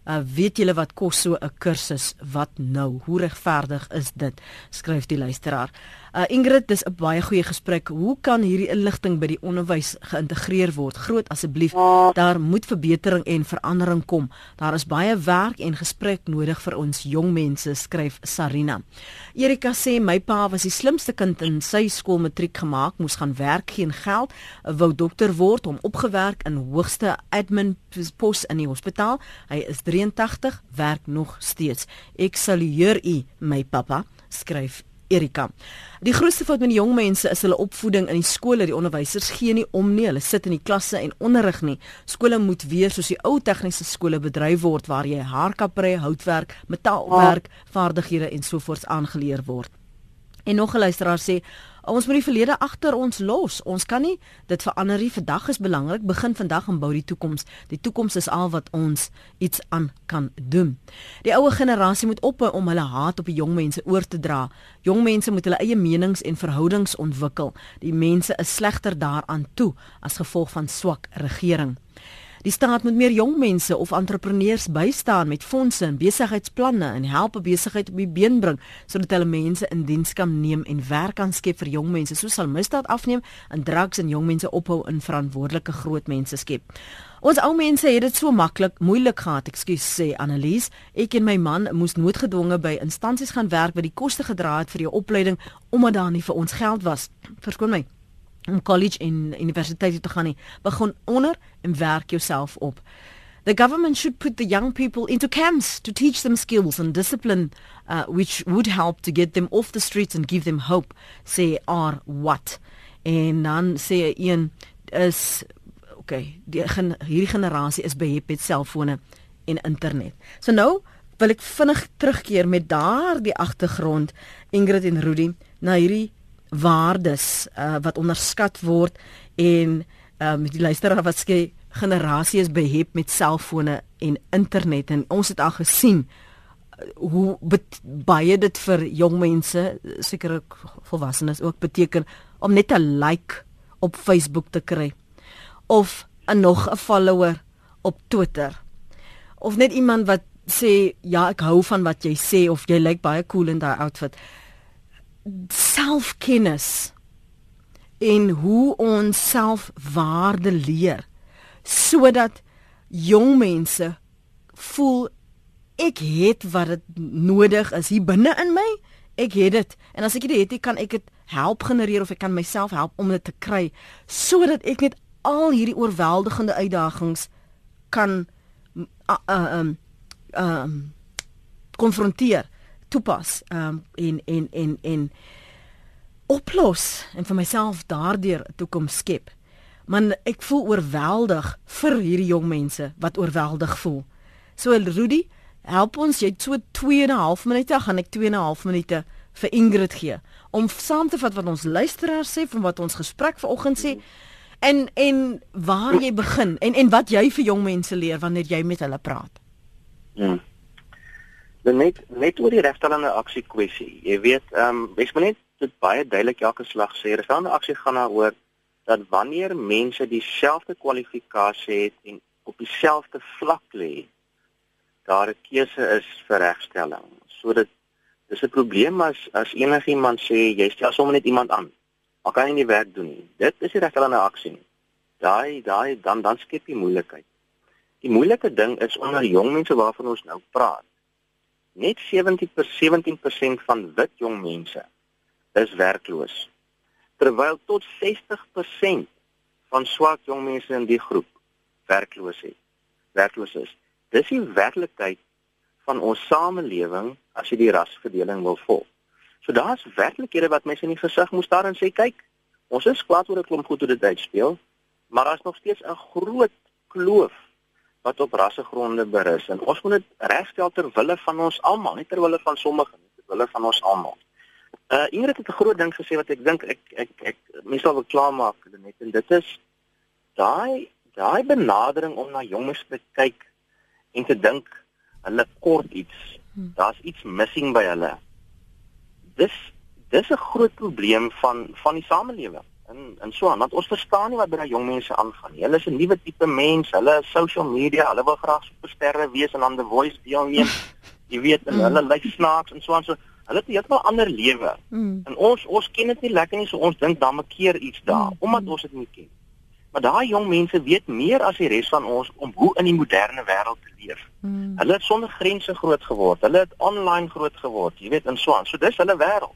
Uh, weet julle wat kos so 'n kursus? Wat nou? Hoe regverdig is dit? Skryf die luisteraar Uh, Ingrid, dis 'n baie goeie gesprek. Hoe kan hierdie inligting by die onderwys geïntegreer word? Groot asseblief. Daar moet verbetering en verandering kom. Daar is baie werk en gesprek nodig vir ons jong mense, skryf Sarina. Erika sê my pa was die slimste kind in sy skool matriek gemaak, moes gaan werk, geen geld, wou dokter word, hom opgewerk in hoogste admin pos in die hospitaal. Hy is 83, werk nog steeds. Ek salueer u, my pappa, skryf Erika. Die grootste fout met die jong mense is hulle opvoeding in die skole. Die onderwysers gee nie om nie. Hulle sit in die klasse en onderrig nie. Skole moet weer soos die ou tegniese skole bedryf word waar jy haarkappery, houtwerk, metaalwerk, vaardighede en sovoorts aangeleer word. En nog 'n luisteraar sê Ons moet die verlede agter ons los. Ons kan nie dit verander nie. Vandag is belangrik. Begin vandag en bou die toekoms. Die toekoms is al wat ons iets aan kan doen. Die ouer generasie moet ophou om hulle haat op die jong mense oor te dra. Jong mense moet hulle eie menings en verhoudings ontwikkel. Die mense is slegter daaraan toe as gevolg van swak regering. Die staat moet meer jong mense of entrepreneurs bystaan met fondse en besigheidsplanne en help 'n besigheid op die been bring sodat hulle mense in diens kan neem en werk kan skep vir jong mense. So sal misdaad afneem en drugs en jong mense ophou in verantwoordelike groot mense skep. Ons ou mense het dit so maklik, moeilik gehad, ekskuus sê Annelies. Ek en my man moes noodgedwonge by instansies gaan werk wat die koste gedra het vir die opleiding omdat daar nie vir ons geld was. Verskoon my om college en universiteit te gaan nie. Begin onder en werk jouself op. The government should put the young people into camps to teach them skills and discipline uh, which would help to get them off the streets and give them hope. Say are what? En dan sê een is okay, die gen, hierdie generasie is behep met selfone en internet. So nou wil ek vinnig terugkeer met daardie agtergrond Ingrid en Rudy na hierdie waardes uh, wat onderskat word en uh, met die luisteraar wat sê generasie is behep met selfone en internet en ons het al gesien uh, hoe baie dit vir jong mense seker volwassenes ook beteken om net 'n like op Facebook te kry of 'n nog 'n follower op Twitter of net iemand wat sê ja, ek hou van wat jy sê of jy lyk baie cool in daai outfit. Selfkennis en hoe ons selfwaarde leer sodat jong mense voel ek het wat dit nodig is hier binne in my. Ek het dit. En as ek dit het kan ek dit help genereer of ek kan myself help om dit te kry sodat ek net al hierdie oorweldigende uitdagings kan um um konfronteer toepas um en en en en oplos en vir myself daardeur 'n toekoms skep. Man ek voel oorweldig vir hierdie jong mense wat oorweldig voel. So Rudy, help ons jy so 2 en 'n half minute gaan ek 2 en 'n half minute vir Ingrid gee om saam te vat wat ons luisteraars sê van wat ons gesprek vanoggend sê en en waar jy begin en en wat jy vir jong mense leer wanneer jy met hulle praat. Hmm. Net net oor die regstellende aksie kwessie. Jy weet, ehm um, mens moet net dit baie duidelik elke slag sê. Regstellende aksie gaan daaroor dat wanneer mense dieselfde kwalifikasie het en op dieselfde vlak lê, daar 'n keuse is vir regstelling. So dit dis 'n probleem as as enigiemand sê jy stel sommer net iemand aan. Maar kan jy nie werk doen nie. Dit is die regstellende aksie. Daai daai dan dan skep jy moeilikheid. Die moeilike ding is onder jong mense waarvan ons nou praat. Net 70 per 17% van wit jong mense is werkloos. Terwyl tot 60% van swart jong mense in die groep werkloos is. Werkloos is. Dis die werklikheid van ons samelewing as jy die rasverdeling wil volg. So daar's werklikhede wat mense in die gesig moet staar en sê kyk, ons is kwaad oor 'n klomp goed hoe dit uitspeel, maar daar's nog steeds 'n groot kloof wat op rassegronde berus en ons moet dit regstel ter wille van ons almal, nie ter wille van sommige nie, ter wille van ons almal. Uh Ingrid het 'n groot ding gesê wat ek dink ek ek ek mense sal wil klaarmaak net en dit is daai daai benadering om na jonges te kyk en te dink hulle kort iets. Hmm. Daar's iets missing by hulle. Dis dis 'n groot probleem van van die samelewing. En en so aan, want ons verstaan nie wat by daai jong mense aangaan nie. Hulle is 'n nuwe tipe mens. Hulle is social media. Hulle wil graag supersterre wees en aan the voice deelneem. [laughs] Jy weet, en hulle lyk snaaks en so aan so. Hulle het heeltemal ander lewe. Mm. En ons ons ken dit nie lekker nie, so ons dink dan 'n keer iets daar, mm. omdat ons dit nie ken. Maar daai jong mense weet meer as die res van ons om hoe in die moderne wêreld te leef. Mm. Hulle het sonder grense groot geword. Hulle het online groot geword, jy weet, in Swaan. So dis hulle wêreld.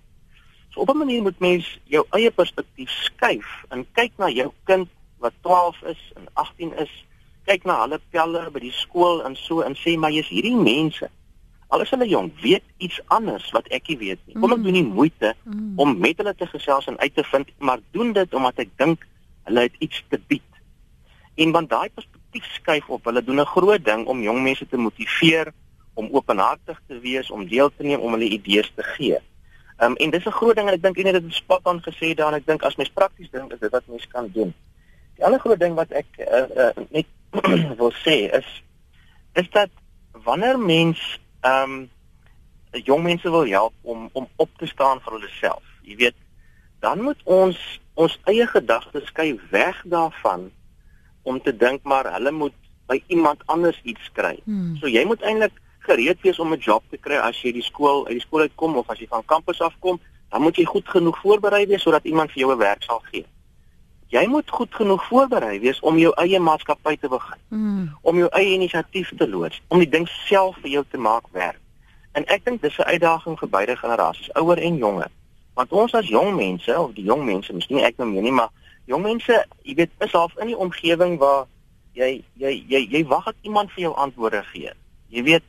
So op 'n manier moet mens jou eie perspektief skuif en kyk na jou kind wat 12 is en 18 is. Kyk na hulle pelle by die skool en so en sê maar jy's hierdie mense. Alles hulle jong weet iets anders wat ek nie weet nie. Kom ek mm. doen die moeite mm. om met hulle te gesels en uit te vind, maar doen dit omdat ek dink hulle het iets te bied. En want daai perspektief skuif op, hulle doen 'n groot ding om jong mense te motiveer om openhartig te wees, om deel te neem, om hulle idees te gee. Ehm um, en dis 'n groot ding en ek dink het dit spot aan gesê daar en ek dink as mens prakties dink is dit wat mens kan doen. Die ander groot ding wat ek uh, uh, net [clears throat] wil sê is is dat wanneer mens ehm um, jong mense wil help om om op te staan vir hulle self. Jy weet, dan moet ons ons eie gedagtes skei weg daarvan om te dink maar hulle moet by iemand anders iets kry. Hmm. So jy moet eintlik gereed wees om 'n job te kry as jy die skool uit die skool uitkom of as jy van kampus afkom, dan moet jy goed genoeg voorberei wees sodat iemand vir jou 'n werk sal gee. Jy moet goed genoeg voorberei wees om jou eie maatskappy te begin. Hmm. Om jou eie inisiatief te loods, om die ding self vir jou te maak werk. En ek dink dis 'n uitdaging vir beide generasies, ouer en jonger. Want ons as jong mense of die jong mense, miskien ek nou meer nie, maar jong mense, jy weet, is half in die omgewing waar jy jy jy jy wag dat iemand vir jou antwoorde gee. Jy weet,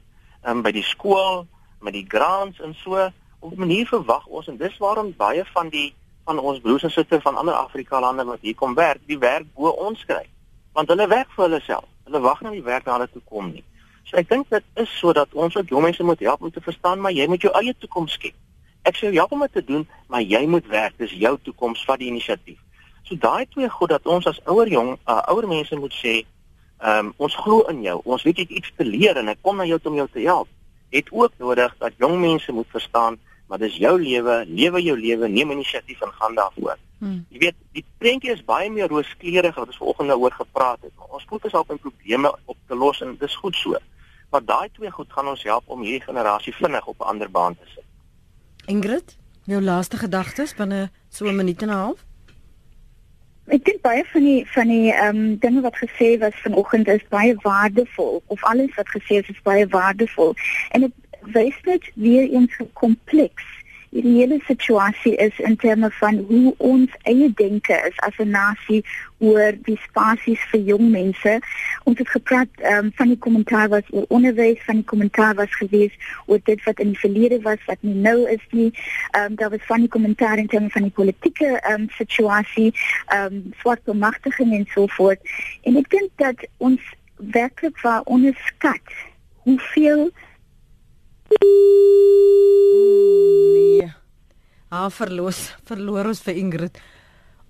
um, by die skool, met die grants en so, op 'n manier verwag ons en dis waarom baie van die van ons broers en susters van ander Afrika lande wat hier kom werk, die werk bo ons kry. Want hulle werk vir hulle self. Hulle wag nie die werk na hulle toe kom nie. So ek dink dit is sodat ons ook jong mense moet help om te verstaan maar jy moet jou eie toekoms skep. Ek sê ja om dit te doen, maar jy moet werk. Dis jou toekoms, vat die inisiatief. So daai twee goed dat ons as ouer jong, uh, ouer mense moet sê, ehm um, ons glo in jou. Ons weet jy het iets te leer en ek kom na jou om jou te help. Het ook nodig dat jong mense moet verstaan, maar dis jou lewe, lewe jou lewe, neem inisiatief en gaan daarvoor. Hmm. Jy weet, die prentjie is baie meer rooskleurig wat ons vanoggend oor gepraat het. Maar ons fokus op 'n probleme op te los en dis goed so. Maar daai twee goed gaan ons help om hierdie generasie vinnig op 'n ander baan te sit. Ingrid, jou laaste gedagtes binne so 'n minuut en 'n half? Ek dink baie van die van die ehm um, dinge wat gesê was vanoggend is baie waardevol of alles wat gesê is is baie waardevol. En dit wys net weer eens hoe kompleks die hele situasie is in terme van hoe ons eie denke is as 'n nasie oor die spasies vir jong mense. Ons het gepraat um, van die kommentaar wat oor onderwys, van die kommentaar was gewees oor dit wat in die verlede was wat nie nou is nie. Ehm um, daar was van die kommentaar in terme van die politieke ehm um, situasie, ehm um, swart bemagtiging en so voort. En ek dink dat ons werklik waar onderskat hoeveel Nee. Ah, verloos, verloor ons vir Ingrid.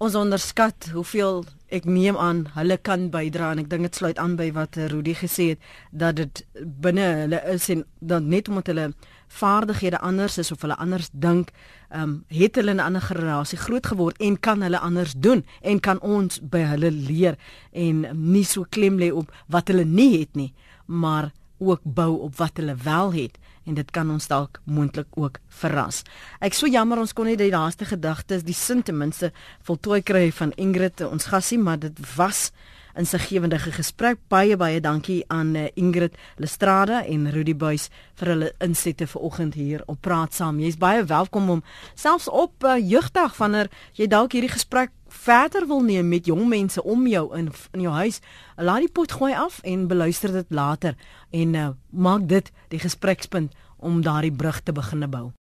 Ons onderskat hoeveel ek neem aan hulle kan bydra en ek dink dit sluit aan by wat eh, Rudy gesê het dat dit binne hulle is en dan net omdat hulle vaardighede anders is of hulle anders dink, ehm um, het hulle 'n ander generasie groot geword en kan hulle anders doen en kan ons by hulle leer en nie so klem lê op wat hulle nie het nie, maar ook bou op wat hulle wel het en dit kan ons dalk moontlik ook verras. Ek so jammer ons kon nie die laaste gedagtes, die sin ten minste voltooi kry van Ingrid ons gasie, maar dit was 'n segewendige gesprek. Baie baie dankie aan uh, Ingrid Lestrade en Rudy Buys vir hulle insette vanoggend hier op Praat Saam. Jy's baie welkom om selfs op uh, jeugdag wanneer jy dalk hierdie gesprek verder wil neem met jong mense om jou in in jou huis, laat die pot gooi af en beluister dit later en uh, maak dit die gesprekspunt om daardie brug te begin bou.